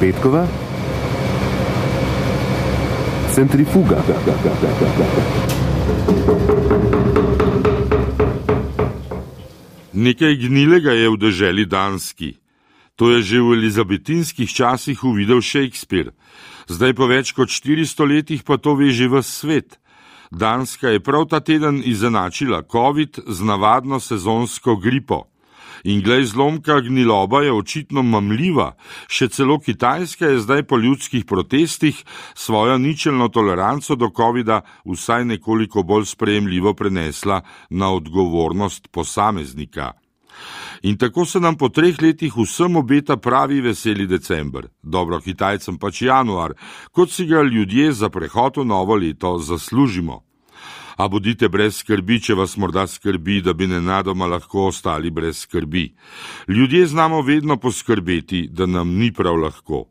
Petkova, centrifuga. Nekaj gnilega je v deželi Danski. To je že v elizabetinskih časih uvidel Shakespeare. Zdaj po več kot 400 letih pa to ve že v svet. Danska je prav ta teden izenačila COVID z navadno sezonsko gripo. In glej zlomka, gniloba je očitno mamljiva, še celo Kitajska je zdaj po ljudskih protestih svojo ničelno toleranco do COVID-a vsaj nekoliko bolj sprejemljivo prenesla na odgovornost posameznika. In tako se nam po treh letih vsem obeta pravi veseli december, dobro Kitajcem pač januar, kot si ga ljudje za prehod v novo leto zaslužimo a bodite brez skrbi, če vas morda skrbi, da bi nenadoma lahko ostali brez skrbi. Ljudje znamo vedno poskrbeti, da nam ni prav lahko.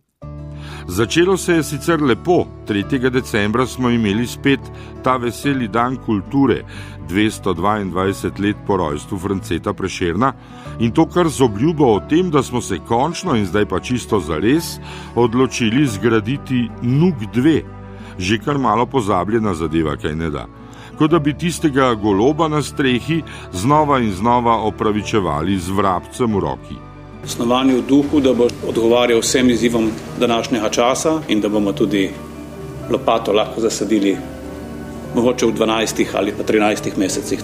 Začelo se je sicer lepo, 3. decembra smo imeli spet ta veseli dan kulture, 222 let po rojstvu Franceta Prešerna in to kar z obljubo o tem, da smo se končno in zdaj pa čisto zares odločili zgraditi NUK 2, že kar malo pozabljena zadeva, kaj ne da kot da bi tistega goloba na strehi znova in znova opravičevali z vrabcem v roki. Snovanje v duhu, da bo odgovarjal vsem izzivom današnjega časa in da bomo tudi lopato lahko zasadili mogoče v 12 ali pa 13 mesecih.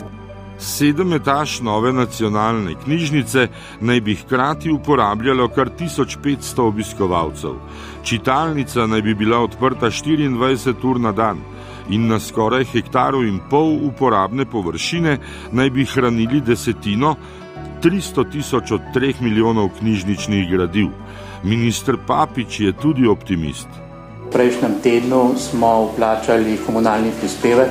Sedem etaž nove nacionalne knjižnice naj bi hkrati uporabljalo kar 1500 obiskovalcev. Čitalnica naj bi bila odprta 24 ur na dan in na skoraj hektaru in pol uporabne površine naj bi hranili desetino, 300 tisoč od 3 milijonov knjižničnih gradiv. Ministr Papič je tudi optimist. V prejšnjem tednu smo vplačali komunalni prispevek,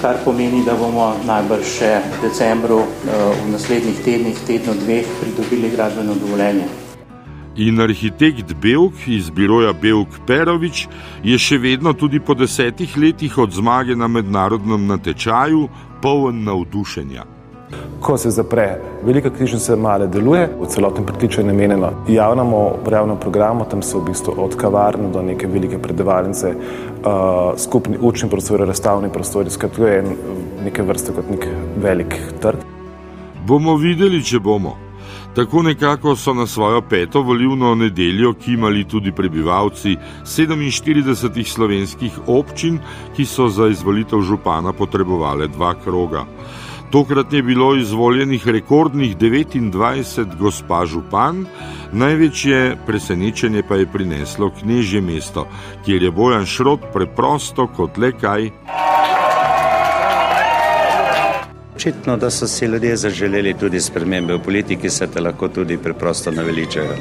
kar pomeni, da bomo najbrž še v decembru, eh, v naslednjih tednih, tednu dveh, pridobili gradbeno dovoljenje. In arhitekt Belk iz biroja Belk Perovič je še vedno tudi po desetih letih od zmage na mednarodnem natečaju poln navdušenja. Ko se zapre velika knjižnica, male deluje, v celotnem pritiču je namenjeno javnemu brevnemu programu, tam so v bistvu od kavarne do neke velike predavalnice, uh, skupni učni prostori, razstavni prostori, skratka, to je neke vrste kot nek velik trg. Bomo videli, če bomo. Tako nekako so na svojo peto volivno nedeljo kimali tudi prebivalci 47 slovenskih občin, ki so za izvolitev župana potrebovali dva kroga. Tokrat je bilo izvoljenih rekordnih 29 gospa župan, največje presenečenje pa je prineslo knežje mesto, kjer je Bojan Šrot preprosto kot le kaj. Očitno, da so si ljudje zaželeli tudi spremembe v politiki, se te lahko tudi preprosto naveličajo.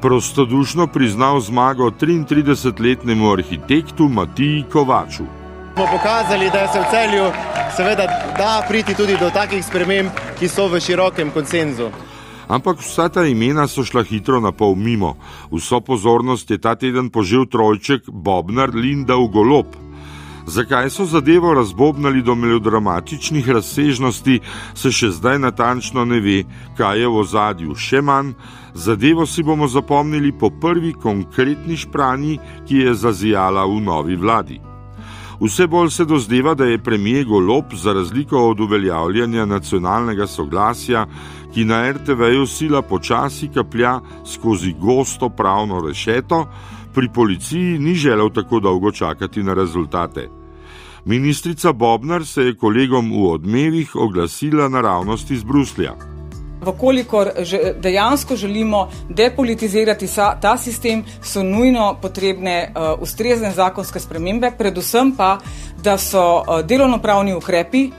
Prostodušno priznal zmago 33-letnemu arhitektu Matiji Kovaču. Smo pokazali, da se v celju seveda da priti tudi do takih sprememb, ki so v širokem konsenzu. Ampak vsa ta imena so šla hitro na pol mimo. Vso pozornost je ta teden požel trojček Bobnar Linda v Golop. Zakaj so zadevo razbobnali do melodramatičnih razsežnosti, se še zdaj natančno ne ve, kaj je v ozadju še manj. Zadevo si bomo zapomnili po prvi konkretni špranji, ki je zazijala v novi vladi. Vse bolj se dozdeva, da je premijer Golop, za razliko od uveljavljanja nacionalnega soglasja, ki na RTV-ju sila počasi kaplja skozi gosto pravno rešeto, pri policiji ni želel tako dolgo čakati na rezultate. Ministrica Bobnar se je kolegom v odmevih oglasila naravnost iz Bruslja. Vkolikor dejansko želimo depolitizirati ta sistem, so nujno potrebne uh, ustrezne zakonske spremembe, predvsem pa, da so uh, delovnopravni ukrepi uh,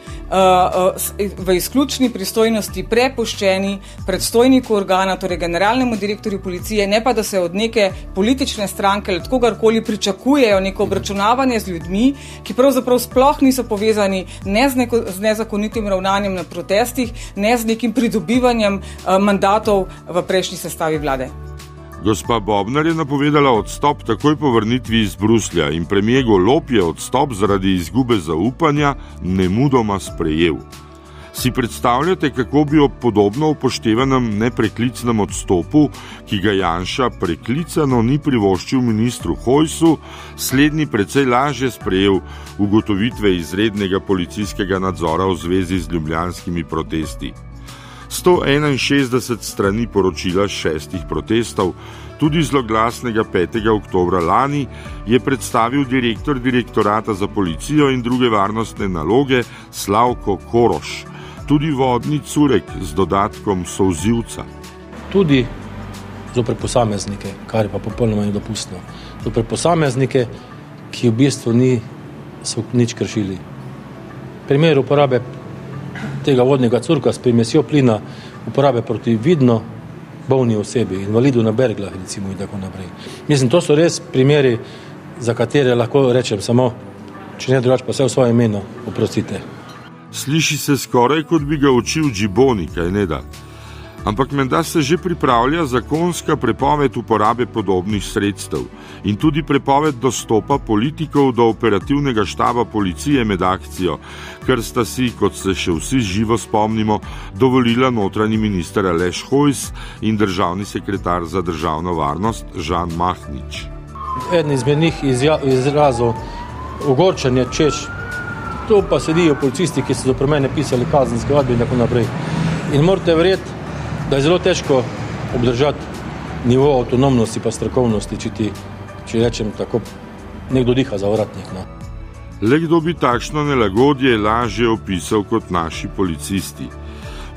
v izključni pristojnosti prepuščeni predstojniku organa, torej generalnemu direktorju policije, ne pa da se od neke politične stranke ali kogarkoli pričakujejo neko obračunavanje z ljudmi, ki pravzaprav sploh niso povezani ne z, neko, z nezakonitim ravnanjem na protestih, ne z nekim pridobivanjem uh, mandatov v prejšnji sestavi vlade. Gospa Bobnar je napovedala odstop takoj po vrnitvi iz Bruslja in premijer Golop je odstop zaradi izgube zaupanja nemudoma sprejel. Si predstavljate, kako bi ob podobno upoštevanem nepreklicnem odstopu, ki ga Janša preklicano ni privoščil ministru Hojsu, slednji precej lažje sprejel ugotovitve izrednega policijskega nadzora v zvezi z ljubljanskimi protesti. 161 strani poročila šestih protestov, tudi zloglasnega 5. oktobra lani, je predstavil direktor direktorata za policijo in druge varnostne naloge Slavko Koroš tudi vodni curek z dodatkom souzivca. Tudi zoper posameznike, kar je pa popolnoma nedopustno. Zoper posameznike, ki v bistvu niso nič kršili. Primer uporabe tega vodnega curka s primesjo plina, uporabe proti vidno bolni osebi, invalidu na berglah, recimo in tako naprej. Mislim, to so res primeri, za katere lahko rečem samo, če ne drugače, pa vse v svojem imenu, oprostite. Sliši se skoraj kot bi ga učil Džiboni, kaj ne da. Ampak menda se že pripravlja zakonska prepoved uporabe podobnih sredstev in tudi prepoved dostopa politikov do operativnega štaba policije med akcijo, ker sta si, kot se še vsi živo spomnimo, dovolila notranji minister Aleš Hojs in državni sekretar za državno varnost Žan Mahnič. Eden izmed njih izrazil ogorčanje, češ Tu pa sedijo policisti, ki so za mene pisali kazenske vadbe in tako naprej. In morate verjeti, da je zelo težko obdržati nivo avtonomnosti in strokovnosti, če ti, če rečem tako, nekdo diha za vratnik. No. Le kdo bi takšno nelagodje lažje opisal kot naši policisti?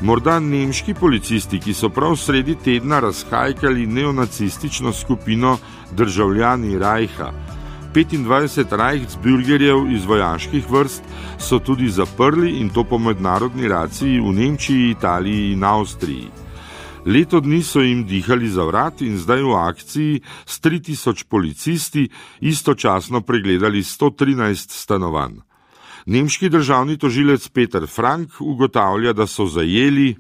Morda nemški policisti, ki so prav sredi tedna razkajkali neonacistično skupino državljani Rajha. 25 Reichsbürgerjev iz vojaških vrst so tudi zaprli in to po mednarodni raciji v Nemčiji, Italiji in Avstriji. Leto dni so jim dihali za vrat in zdaj v akciji s 3000 policisti istočasno pregledali 113 stanovanj. Nemški državni tožilec Peter Frank ugotavlja, da so zajeli.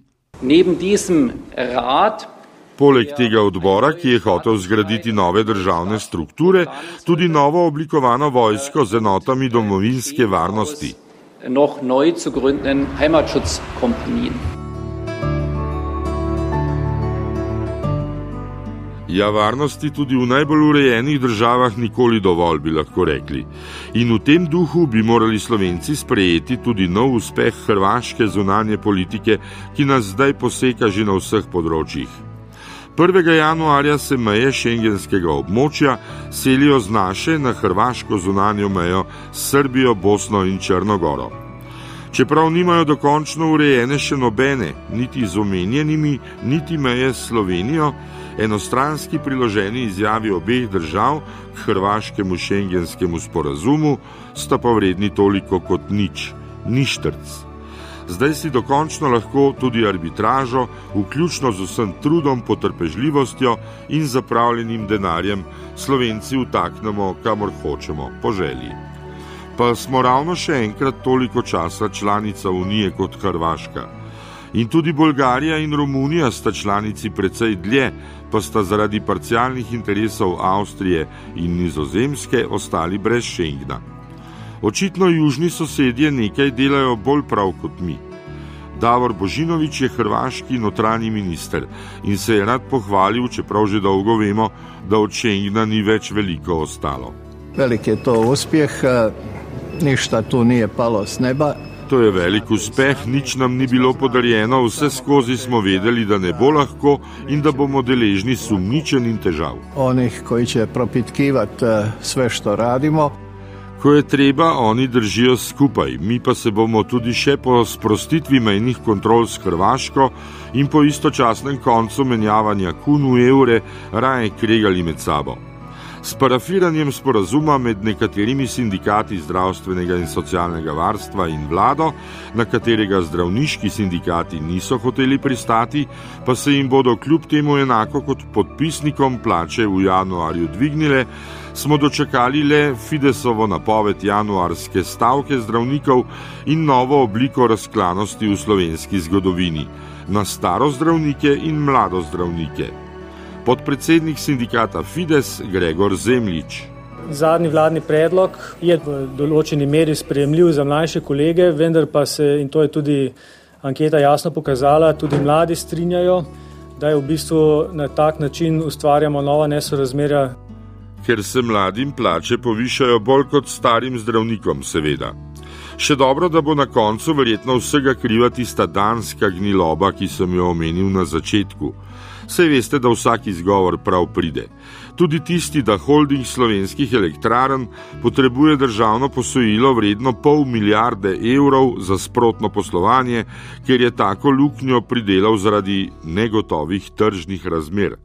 Poleg tega odbora, ki je hotel zgraditi nove državne strukture, tudi novo oblikovano vojsko z enotami domovinske varnosti. Ja, varnosti tudi v najbolj urejenih državah nikoli dovolj, bi lahko rekli. In v tem duhu bi morali Slovenci sprejeti tudi nov uspeh hrvaške zunanje politike, ki nas zdaj poseka že na vseh področjih. 1. januarja se meje šengenskega območja selijo z naše na hrvaško zunanjo mejo s Srbijo, Bosno in Črnogoro. Čeprav nimajo dokončno urejene še nobene, niti z omenjenimi, niti meje s Slovenijo, enostranski priloženi izjavi obeh držav k hrvaškemu šengenskemu sporazumu sta pa vredni toliko kot nič, ništrc zdaj si dokončno lahko tudi arbitražo, vključno z vsem trudom, potrpežljivostjo in zapravljenim denarjem, slovenci vtaknemo kamor hočemo, po želji. Pa smo ravno še enkrat toliko časa članica Unije kot Hrvaška. In tudi Bolgarija in Romunija sta članici precej dlje, pa sta zaradi parcialnih interesov Avstrije in Nizozemske ostali brez Schengna. Očitno južni sosedje nekaj delajo bolj prav kot mi. Davor Božinovič je hrvaški notranji minister in se je rad pohvalil, čeprav že dolgo vemo, da od Schengena ni več veliko ostalo. Velik je to uspeh, ništa tu nije palo z neba. To je velik uspeh, nič nam ni bilo podarjeno, vse skozi smo vedeli, da ne bo lahko in da bomo deležni sumničen in težav. Onih, ki će propitkivati sve što radimo. Ko je treba, oni držijo skupaj, mi pa se bomo tudi še po sprostitvi mejnih kontrol s Hrvaško in po istočasnem koncu menjavanja kun v evre raje kregali med sabo. S parafiranjem sporazuma med nekaterimi sindikati zdravstvenega in socialnega varstva in vlado, na katerega zdravniški sindikati niso hoteli pristati, pa se jim bodo kljub temu enako kot podpisnikom plače v januarju dvignile, smo dočakali le Fidesovo napoved januarske stavke zdravnikov in novo obliko razklanosti v slovenski zgodovini na staro zdravnike in mlado zdravnike. Podpredsednik sindikata Fides Gregor Zemljič. Zadnji vladni predlog je v določeni meri sprejemljiv za mlajše kolege, vendar pa se, in to je tudi anketa jasno pokazala, tudi mladi strinjajo, da je v bistvu na tak način ustvarjamo nova nesorazmerja. Ker se mladim plače povišajo bolj kot starim zdravnikom, seveda. Še dobro, da bo na koncu verjetno vsega kriva tista danska gniloba, ki sem jo omenil na začetku. Sej veste, da vsak izgovor prav pride. Tudi tisti, da holding slovenskih elektrarn potrebuje državno posojilo vredno pol milijarde evrov za sprotno poslovanje, ker je tako luknjo pridelal zaradi negotovih tržnih razmer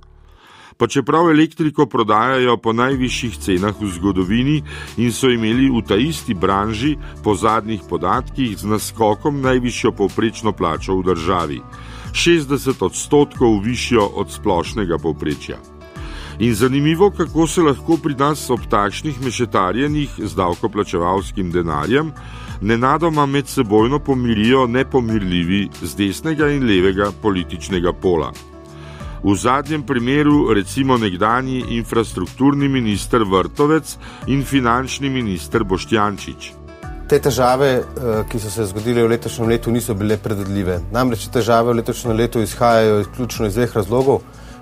pa čeprav elektriko prodajajo po najvišjih cenah v zgodovini in so imeli v ta isti branži po zadnjih podatkih z naskokom najvišjo povprečno plačo v državi, 60 odstotkov višjo od splošnega povprečja. In zanimivo, kako se lahko pri nas ob takšnih mešetarjenih z davkoplačevalskim denarjem nenadoma med sebojno pomirijo nepomirljivi z desnega in levega političnega pola. V zadnjem primeru recimo nekdani infrastrukturni minister Vrtovec in finančni minister Boštjančič. Te težave, eh, ki so se zgodile v letošnjem letu, niso bile predvidljive. Namreč težave v letošnjem letu izhajajo izključno iz dveh razlogov.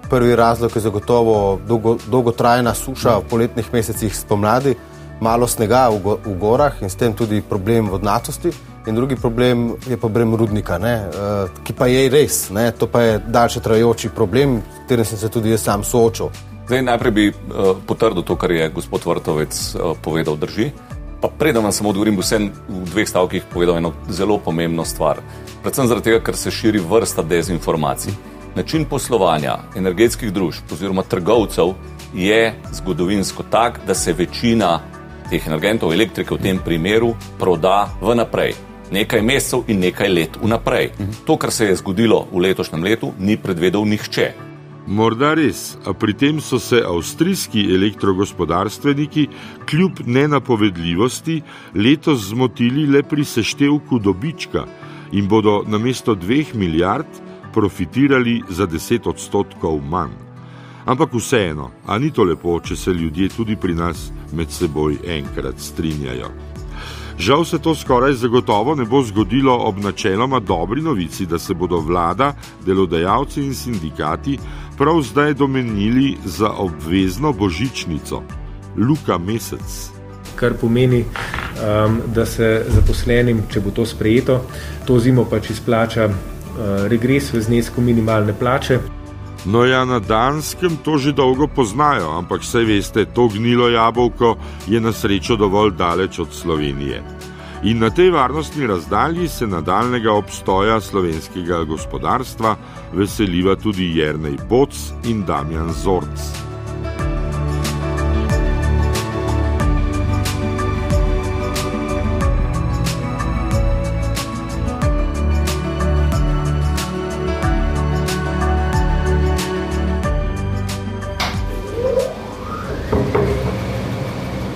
Prvi razlog je zagotovo dolgo, dolgotrajna suša v poletnih mesecih spomladi, malo snega v, go, v gorah in s tem tudi problem vodnatosti. In drugi problem je problem rudnika, ne, uh, ki pa je res, ne, to pa je daljše trajajoči problem, s katerim sem se tudi jaz sam soočil. Zdaj, najprej bi uh, potrdil to, kar je gospod Vrtovec uh, povedal, drži. Pa preden vam samo odgovorim, vsem v dveh stavkih povedal eno zelo pomembno stvar. Predvsem zato, ker se širi vrsta dezinformacij. Način poslovanja energetskih družb oziroma trgovcev je zgodovinsko tak, da se večina teh energentov, elektrike v tem primeru, proda vnaprej nekaj mesecev in nekaj let vnaprej. To, kar se je zgodilo v letošnjem letu, ni predvedel nihče. Morda res, a pri tem so se avstrijski elektrogospodarstveniki kljub nenapovedljivosti letos zmotili le pri seštevku dobička in bodo namesto dveh milijard profitirali za deset odstotkov manj. Ampak vseeno, a ni to lepo, če se ljudje tudi pri nas med seboj enkrat strinjajo. Žal se to skoraj zagotovo ne bo zgodilo ob načeloma dobri novici, da se bodo vlada, delodajalci in sindikati prav zdaj domenili za obvezno božičnico, Luka Mesec. Kar pomeni, um, da se zaposlenim, če bo to sprejeto, to zimo pač izplača uh, regres v znesku minimalne plače. No, ja, na Danskem to že dolgo poznajo, ampak vse veste, to gnilo jabolko je na srečo dovolj daleč od Slovenije. In na tej varnostni razdalji se nadaljnega obstoja slovenskega gospodarstva veseliva tudi Jrnej Boc in Damjan Zorc.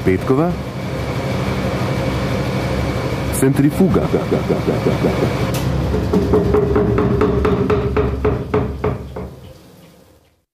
Petkova, centrifuga.